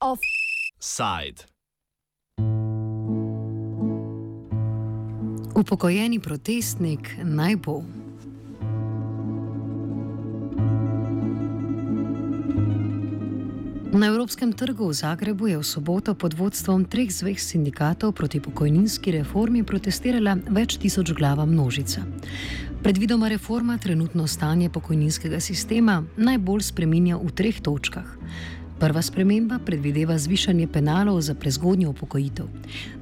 Offside. Upokojeni protestnik naj bo. Na Evropskem trgu v Zagrebu je v soboto pod vodstvom treh zveh sindikatov proti pokojninski reformi protestirala več tisoč glava množica. Predvidoma reforma trenutno stanje pokojninskega sistema najbolj spreminja v treh točkah. Prva sprememba predvideva zvišanje penalov za prezgodnjo upokojitev,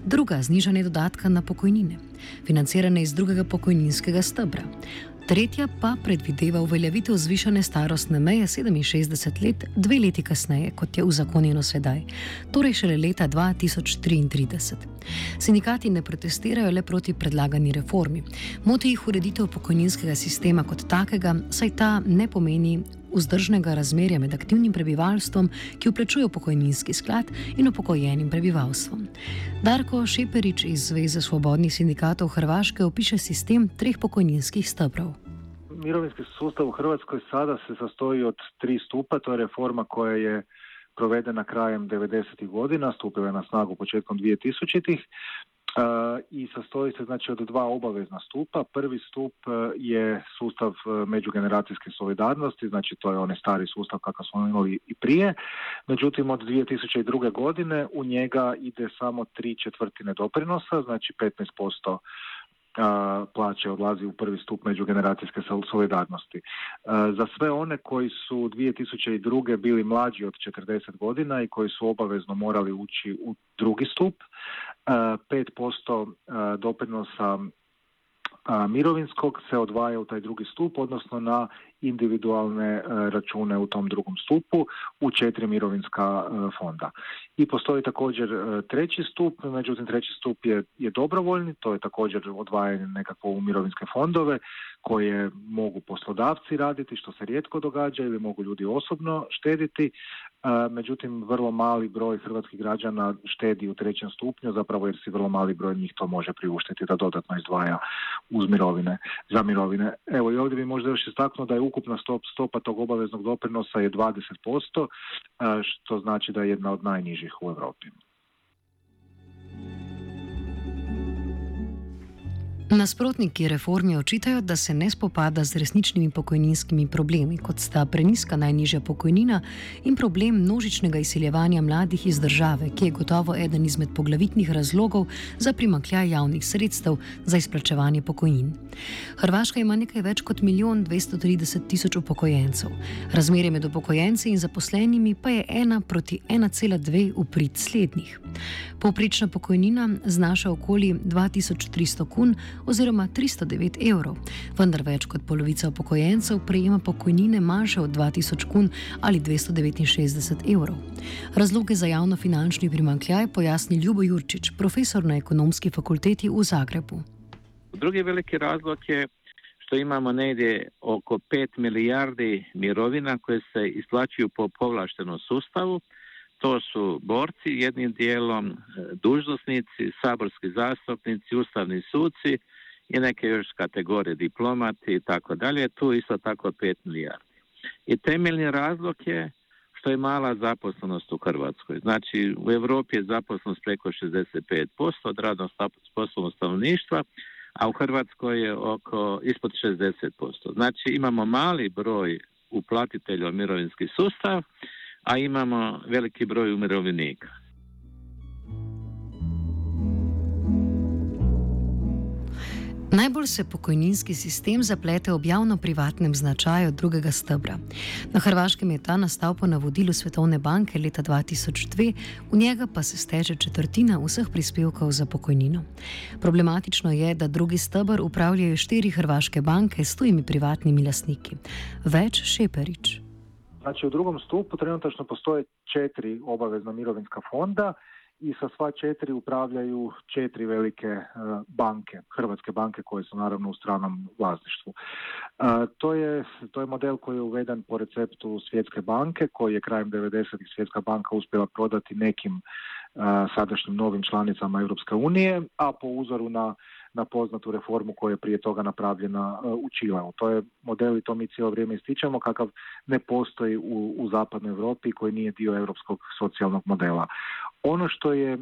druga znižanje dodatka na pokojnine, financirane iz drugega pokojninskega stebra. Tretja pa predvideva uveljavitev zvišane starostne meje 67 let, dve leti kasneje, kot je uzakonjeno sedaj, torej šele leta 2033. Sindikati ne protestirajo le proti predlagani reformi, moti jih ureditev pokojninskega sistema kot takega, saj ta ne pomeni vzdržnega razmerja med aktivnim prebivalstvom, ki vplačuje pokojninski sklad, in upokojenim prebivalstvom. Darko Šeperič iz Zveze svobodnih sindikatov Hrvaške opiše sistem treh pokojninskih stebrov. Mirovinski sustav u Hrvatskoj sada se sastoji od tri stupa, to je reforma koja je provedena krajem 90. godina, stupila je na snagu početkom 2000-ih i sastoji se znači od dva obavezna stupa. Prvi stup e, je sustav e, međugeneracijske solidarnosti, znači to je onaj stari sustav kakav smo imali i prije. Međutim, od 2002. godine u njega ide samo tri četvrtine doprinosa, znači 15% plaće odlazi u prvi stup međugeneracijske solidarnosti. Za sve one koji su 2002. bili mlađi od 40 godina i koji su obavezno morali ući u drugi stup, 5% doprinosa mirovinskog se odvaja u taj drugi stup, odnosno na individualne e, račune u tom drugom stupu u četiri mirovinska e, fonda. I postoji također e, treći stup, međutim treći stup je, je dobrovoljni, to je također odvajanje nekako u mirovinske fondove koje mogu poslodavci raditi, što se rijetko događa ili mogu ljudi osobno štediti, međutim vrlo mali broj hrvatskih građana štedi u trećem stupnju, zapravo jer si vrlo mali broj njih to može priuštiti da dodatno izdvaja uz mirovine, za mirovine. Evo i ovdje bi možda još istaknuo da je ukupna stopa tog obaveznog doprinosa je 20%, što znači da je jedna od najnižih u Europi. Nasprotniki reforme očitajo, da se ne spopada z resničnimi pokojninskimi problemi, kot sta preniska najnižja pokojnina in problem množičnega izseljevanja mladih iz države, ki je gotovo eden izmed poglavitnih razlogov za primankljaj javnih sredstev za izplačevanje pokojnin. Hrvaška ima nekaj več kot milijon 230 tisoč upokojencev. Razmerje med upokojenci in zaposlenimi pa je 1 proti 1,2 v prid slednjih. Povprečna pokojnina znaša okoli 2300 kun oziroma 309 evrov, vendar več kot polovica upokojencev prejema pokojnine manjše od 2000 kun ali 269 evrov. Razloge za javno-finančni primankljaj pojasni Ljubo Jurčič, profesor na ekonomski fakulteti v Zagrebu. Drugi veliki razlog je što imamo negdje oko 5 milijardi mirovina koje se isplaćuju po povlaštenom sustavu. To su borci jednim dijelom, e, dužnosnici, saborski zastupnici, ustavni suci i neke još kategorije diplomati i tako dalje. Tu isto tako 5 milijardi. I temeljni razlog je što je mala zaposlenost u Hrvatskoj. Znači u Europi je zaposlenost preko 65% od radnog sposobnog stanovništva, a u Hrvatskoj je oko ispod 60%. Znači imamo mali broj uplatitelja u mirovinski sustav, a imamo veliki broj umirovljenika. Najbolj se pokojninski sistem zaplete ob javno-privatnem značaju drugega stebra. Na Hrvaškem je ta nastal po navodilu Svetovne banke leta 2002, v njega pa se steže četrtina vseh prispevkov za pokojnino. Problematično je, da drugi stebr upravljajo štiri hrvaške banke s tujimi privatnimi lastniki. Več Šeperič. Znači u drugom stupu trenutačno postoje četiri obavezna mirovinska fonda i sa sva četiri upravljaju četiri velike e, banke, hrvatske banke koje su naravno u stranom vlasništvu. E, to je, to je model koji je uveden po receptu Svjetske banke koji je krajem 90. Svjetska banka uspjela prodati nekim e, sadašnjim novim članicama Europske unije, a po uzoru na na poznatu reformu koja je prije toga napravljena u Čileu. To je model i to mi cijelo vrijeme ističemo kakav ne postoji u, u zapadnoj Europi koji nije dio europskog socijalnog modela. Ono što je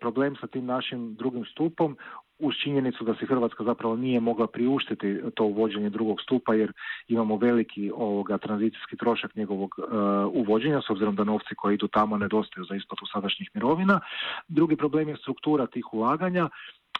problem sa tim našim drugim stupom, uz činjenicu da se Hrvatska zapravo nije mogla priuštiti to uvođenje drugog stupa jer imamo veliki ovoga tranzicijski trošak njegovog uh, uvođenja s obzirom da novci koji idu tamo nedostaju za isplatu sadašnjih mirovina. Drugi problem je struktura tih ulaganja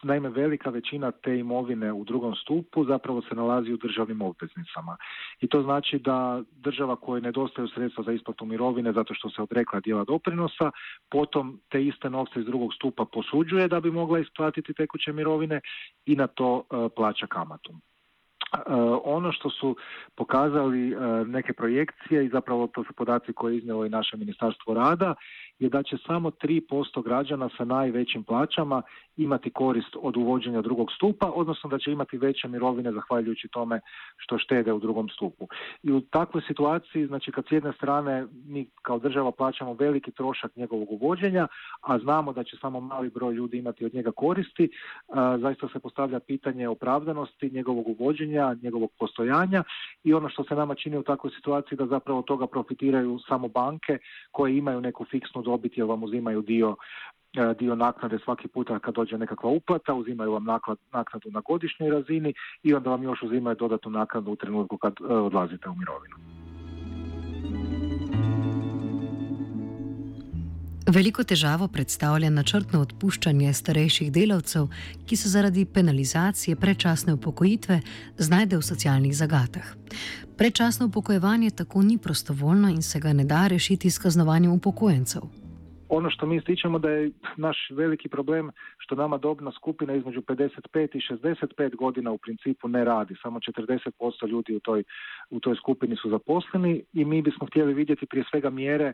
Naime, velika većina te imovine u drugom stupu zapravo se nalazi u državnim obveznicama. I to znači da država koja nedostaju sredstva za isplatu mirovine zato što se odrekla dijela doprinosa, potom te iste novce iz drugog stupa posuđuje da bi mogla isplatiti tekuće mirovine i na to e, plaća kamatu. E, ono što su pokazali e, neke projekcije i zapravo to su podaci koje je iznijelo i naše ministarstvo rada je da će samo 3% građana sa najvećim plaćama imati korist od uvođenja drugog stupa, odnosno da će imati veće mirovine zahvaljujući tome što štede u drugom stupu. I u takvoj situaciji, znači kad s jedne strane mi kao država plaćamo veliki trošak njegovog uvođenja, a znamo da će samo mali broj ljudi imati od njega koristi, zaista se postavlja pitanje opravdanosti njegovog uvođenja, njegovog postojanja i ono što se nama čini u takvoj situaciji da zapravo toga profitiraju samo banke koje imaju neku fiksnu dobit jer vam uzimaju dio e, dio naknade svaki puta kad dođe nekakva uplata, uzimaju vam naknadu na godišnjoj razini i onda vam još uzimaju dodatnu naknadu u trenutku kad e, odlazite u mirovinu. Veliko težavo predstavlja načrtno odpuščanje starejših delavcev, ki se zaradi penalizacije predčasne upokojitve znajdejo v socialnih zagatah. Predčasno upokojevanje tako ni prostovoljno in se ga ne da rešiti s kaznovanjem upokojencev. Ono što mi ističemo da je naš veliki problem što nama dobna skupina između 55 i 65 godina u principu ne radi. Samo 40% ljudi u toj, u toj skupini su zaposleni i mi bismo htjeli vidjeti prije svega mjere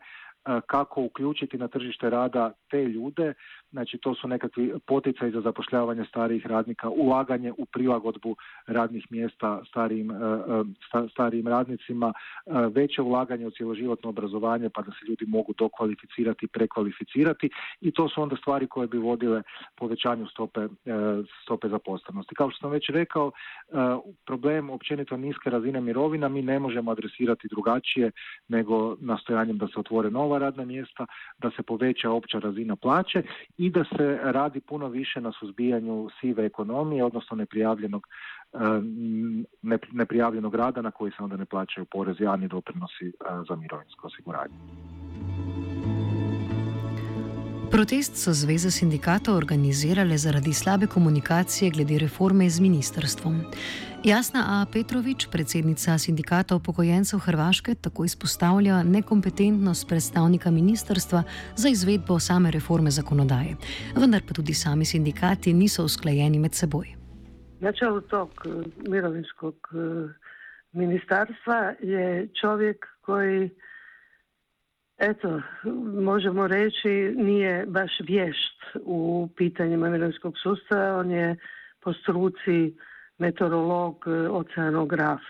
kako uključiti na tržište rada te ljude, znači to su nekakvi poticaj za zapošljavanje starijih radnika, ulaganje u prilagodbu radnih mjesta starijim, starijim radnicima, veće ulaganje u cjeloživotno obrazovanje pa da se ljudi mogu dokvalificirati, prekvalificirati i to su onda stvari koje bi vodile povećanju stope, e, stope zaposlenosti. Kao što sam već rekao, e, problem općenito niske razine mirovina mi ne možemo adresirati drugačije nego nastojanjem da se otvore nova radna mjesta, da se poveća opća razina plaće i da se radi puno više na suzbijanju sive ekonomije, odnosno neprijavljenog e, neprijavljenog rada na koji se onda ne plaćaju porezi, ani doprinosi za mirovinsko osiguranje. Protest so zveze sindikatov organizirale zaradi slabe komunikacije glede reforme z ministrstvom. Jasna A. Petrovič, predsednica sindikata upokojencev Hrvaške, tako izpostavlja nekompetentnost predstavnika ministrstva za izvedbo same reforme zakonodaje. Vendar pa tudi sami sindikati niso usklajeni med seboj. Na čelu tog eh, mirovinskog eh, ministarstva je čovjek koji eto, možemo reći, nije baš vješt u pitanjima mirovinskog sustava. On je po struci meteorolog, oceanograf,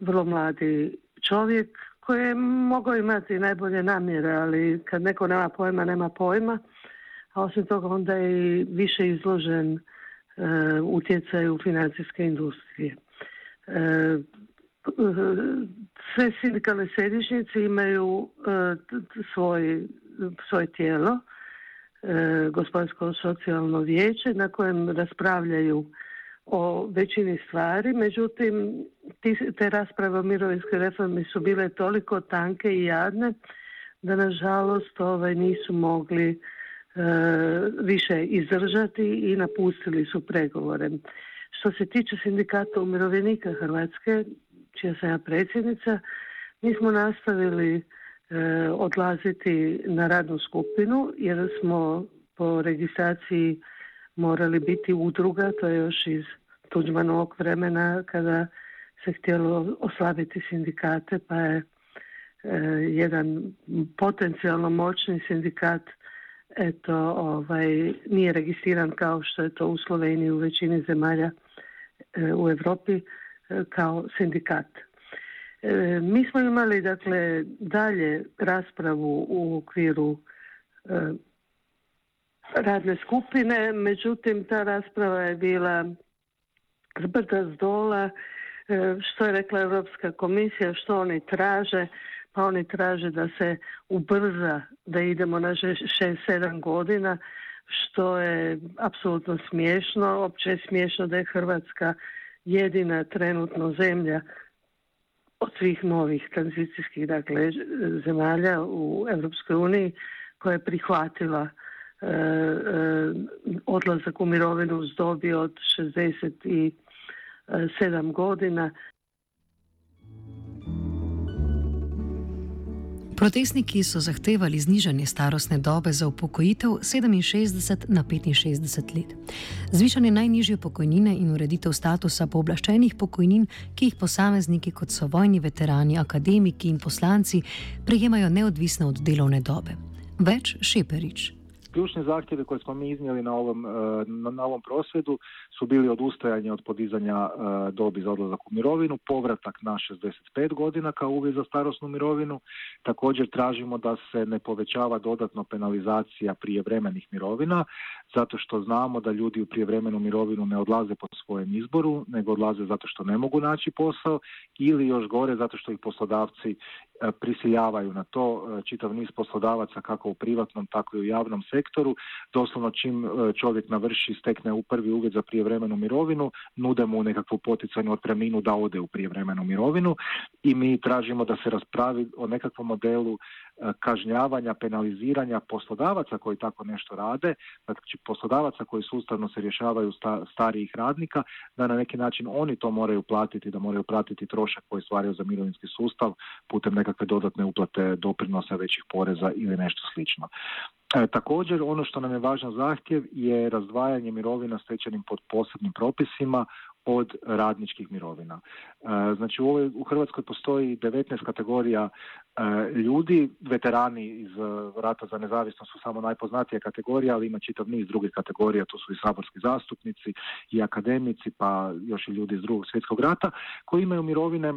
vrlo mladi čovjek koji je mogao imati najbolje namjere, ali kad neko nema pojma, nema pojma. A osim toga onda je i više izložen e, utjecaju financijske industrije. E, sve sindikalne središnjice imaju e, svoj, svoje tijelo, e, gospodarsko socijalno vijeće na kojem raspravljaju o većini stvari, međutim te rasprave o mirovinskoj reformi su bile toliko tanke i jadne da nažalost ovaj, nisu mogli e, više izdržati i napustili su pregovore. Što se tiče sindikata umirovljenika Hrvatske, čija sam ja predsjednica, mi smo nastavili e, odlaziti na radnu skupinu jer smo po registraciji morali biti udruga, to je još iz Tuđmanovog vremena kada se htjelo oslabiti sindikate, pa je e, jedan potencijalno moćni sindikat eto, ovaj, nije registriran kao što je to u Sloveniji u većini zemalja e, u Europi kao sindikat. E, mi smo imali dakle dalje raspravu u okviru e, radne skupine, međutim ta rasprava je bila zbrda z dola, e, što je rekla Europska komisija, što oni traže, pa oni traže da se ubrza, da idemo na 6-7 godina, što je apsolutno smiješno. Opće je smiješno da je Hrvatska jedina trenutno zemlja od svih novih tranzicijskih dakle, zemalja u Europskoj uniji koja je prihvatila odlazak u mirovinu uz dobi od 67 godina Protestniki so zahtevali znižanje starostne dobe za upokojitev 67 na 65 let, zvišanje najnižje pokojnine in ureditev statusa pooblaščenih pokojnin, ki jih posamezniki kot so vojni veterani, akademiki in poslanci prejemajo neodvisno od delovne dobe. Več Šeperič. Ključni zahtjevi koje smo mi iznijeli na ovom, e, na, ovom prosvjedu su bili odustajanje od podizanja e, dobi za odlazak u mirovinu, povratak na 65 godina kao uvjet za starosnu mirovinu. Također tražimo da se ne povećava dodatno penalizacija prijevremenih mirovina, zato što znamo da ljudi u prijevremenu mirovinu ne odlaze po svojem izboru, nego odlaze zato što ne mogu naći posao ili još gore zato što ih poslodavci e, prisiljavaju na to. Čitav niz poslodavaca kako u privatnom, tako i u javnom sektoru sektoru. Doslovno čim e, čovjek navrši, stekne u prvi uvjet za prijevremenu mirovinu, nude mu nekakvu poticajnu otpremninu da ode u prijevremenu mirovinu i mi tražimo da se raspravi o nekakvom modelu kažnjavanja, penaliziranja poslodavaca koji tako nešto rade, znači poslodavaca koji sustavno se rješavaju starijih radnika, da na neki način oni to moraju platiti, da moraju platiti trošak koji stvaraju za mirovinski sustav putem nekakve dodatne uplate doprinosa većih poreza ili nešto slično. E, također ono što nam je važan zahtjev je razdvajanje mirovina stečenim pod posebnim propisima od radničkih mirovina. E, znači u, ovoj, u Hrvatskoj postoji 19 kategorija e, ljudi, veterani iz e, rata za nezavisnost su samo najpoznatija kategorija, ali ima čitav niz drugih kategorija, to su i saborski zastupnici i akademici, pa još i ljudi iz drugog svjetskog rata, koji imaju mirovine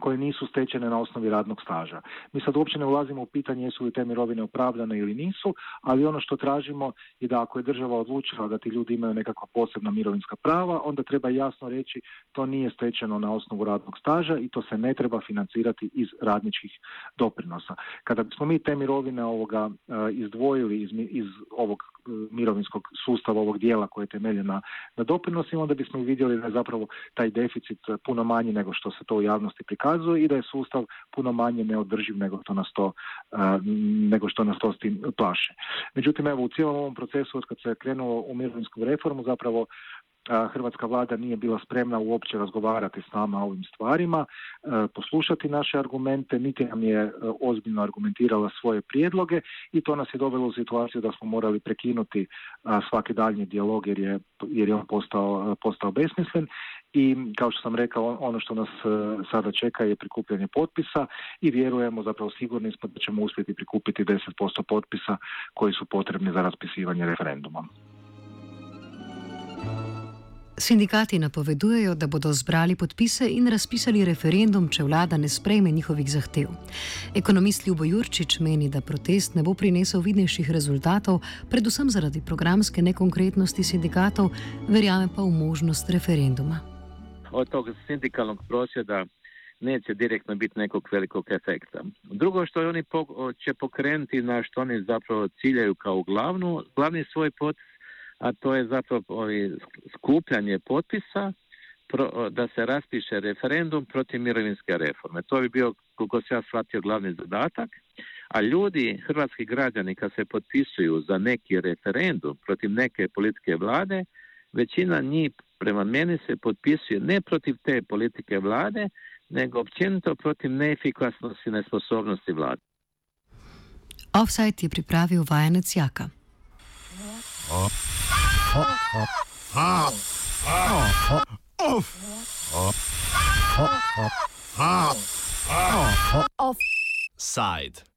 koje nisu stečene na osnovi radnog staža. Mi sad uopće ne ulazimo u pitanje jesu li te mirovine opravdane ili nisu, ali ono što tražimo je da ako je država odlučila da ti ljudi imaju nekakva posebna mirovinska prava, onda treba jasno reći to nije stečeno na osnovu radnog staža i to se ne treba financirati iz radničkih doprinosa. Kada bismo mi te mirovine ovoga e, izdvojili iz, iz ovog e, mirovinskog sustava ovog dijela koje je temeljen na, na doprinosima, onda bismo vidjeli da je zapravo taj deficit puno manji nego što se to u javnosti prikazuje pokazuje i da je sustav puno manje neodrživ nego što nas to, nego što nas to s tim plaše. Međutim, evo u cijelom ovom procesu od kad se krenulo u mirovinsku reformu zapravo Hrvatska vlada nije bila spremna uopće razgovarati s nama o ovim stvarima, poslušati naše argumente, niti nam je ozbiljno argumentirala svoje prijedloge i to nas je dovelo u situaciju da smo morali prekinuti svaki daljnji dijalog jer je, jer je on postao, postao besmislen i kao što sam rekao ono što nas sada čeka je prikupljanje potpisa i vjerujemo zapravo sigurni smo da ćemo uspjeti prikupiti 10% potpisa koji su potrebni za raspisivanje referenduma. Sindikati napovedujejo, da bodo zbrali podpise in razpisali referendum, če vlada ne sprejme njihovih zahtev. Ekonomist Ljubo Jurčič meni, da protest ne bo prinesel vidnejših rezultatov, predvsem zaradi programske nekonkretnosti sindikatov, verjame pa v možnost referenduma. Od tog sindikalnog prosvjeda neće direktno biti nekog velikog efekta. Drugo što oni će pokrenuti na što oni zapravo ciljaju kao glavnu, glavni svoj potez a to je zapravo skupljanje potpisa da se raspiše referendum protiv mirovinske reforme. To bi bio, koliko se ja shvatio, glavni zadatak. A ljudi, hrvatski građani, kad se potpisuju za neki referendum protiv neke politike vlade, večina njih, prema meni, se podpisuje ne protiv te politike vlade, nego općenito protiv neefikasnosti i nesposobnosti vlade. Offside je pripravil vajenec Jaka. Offside.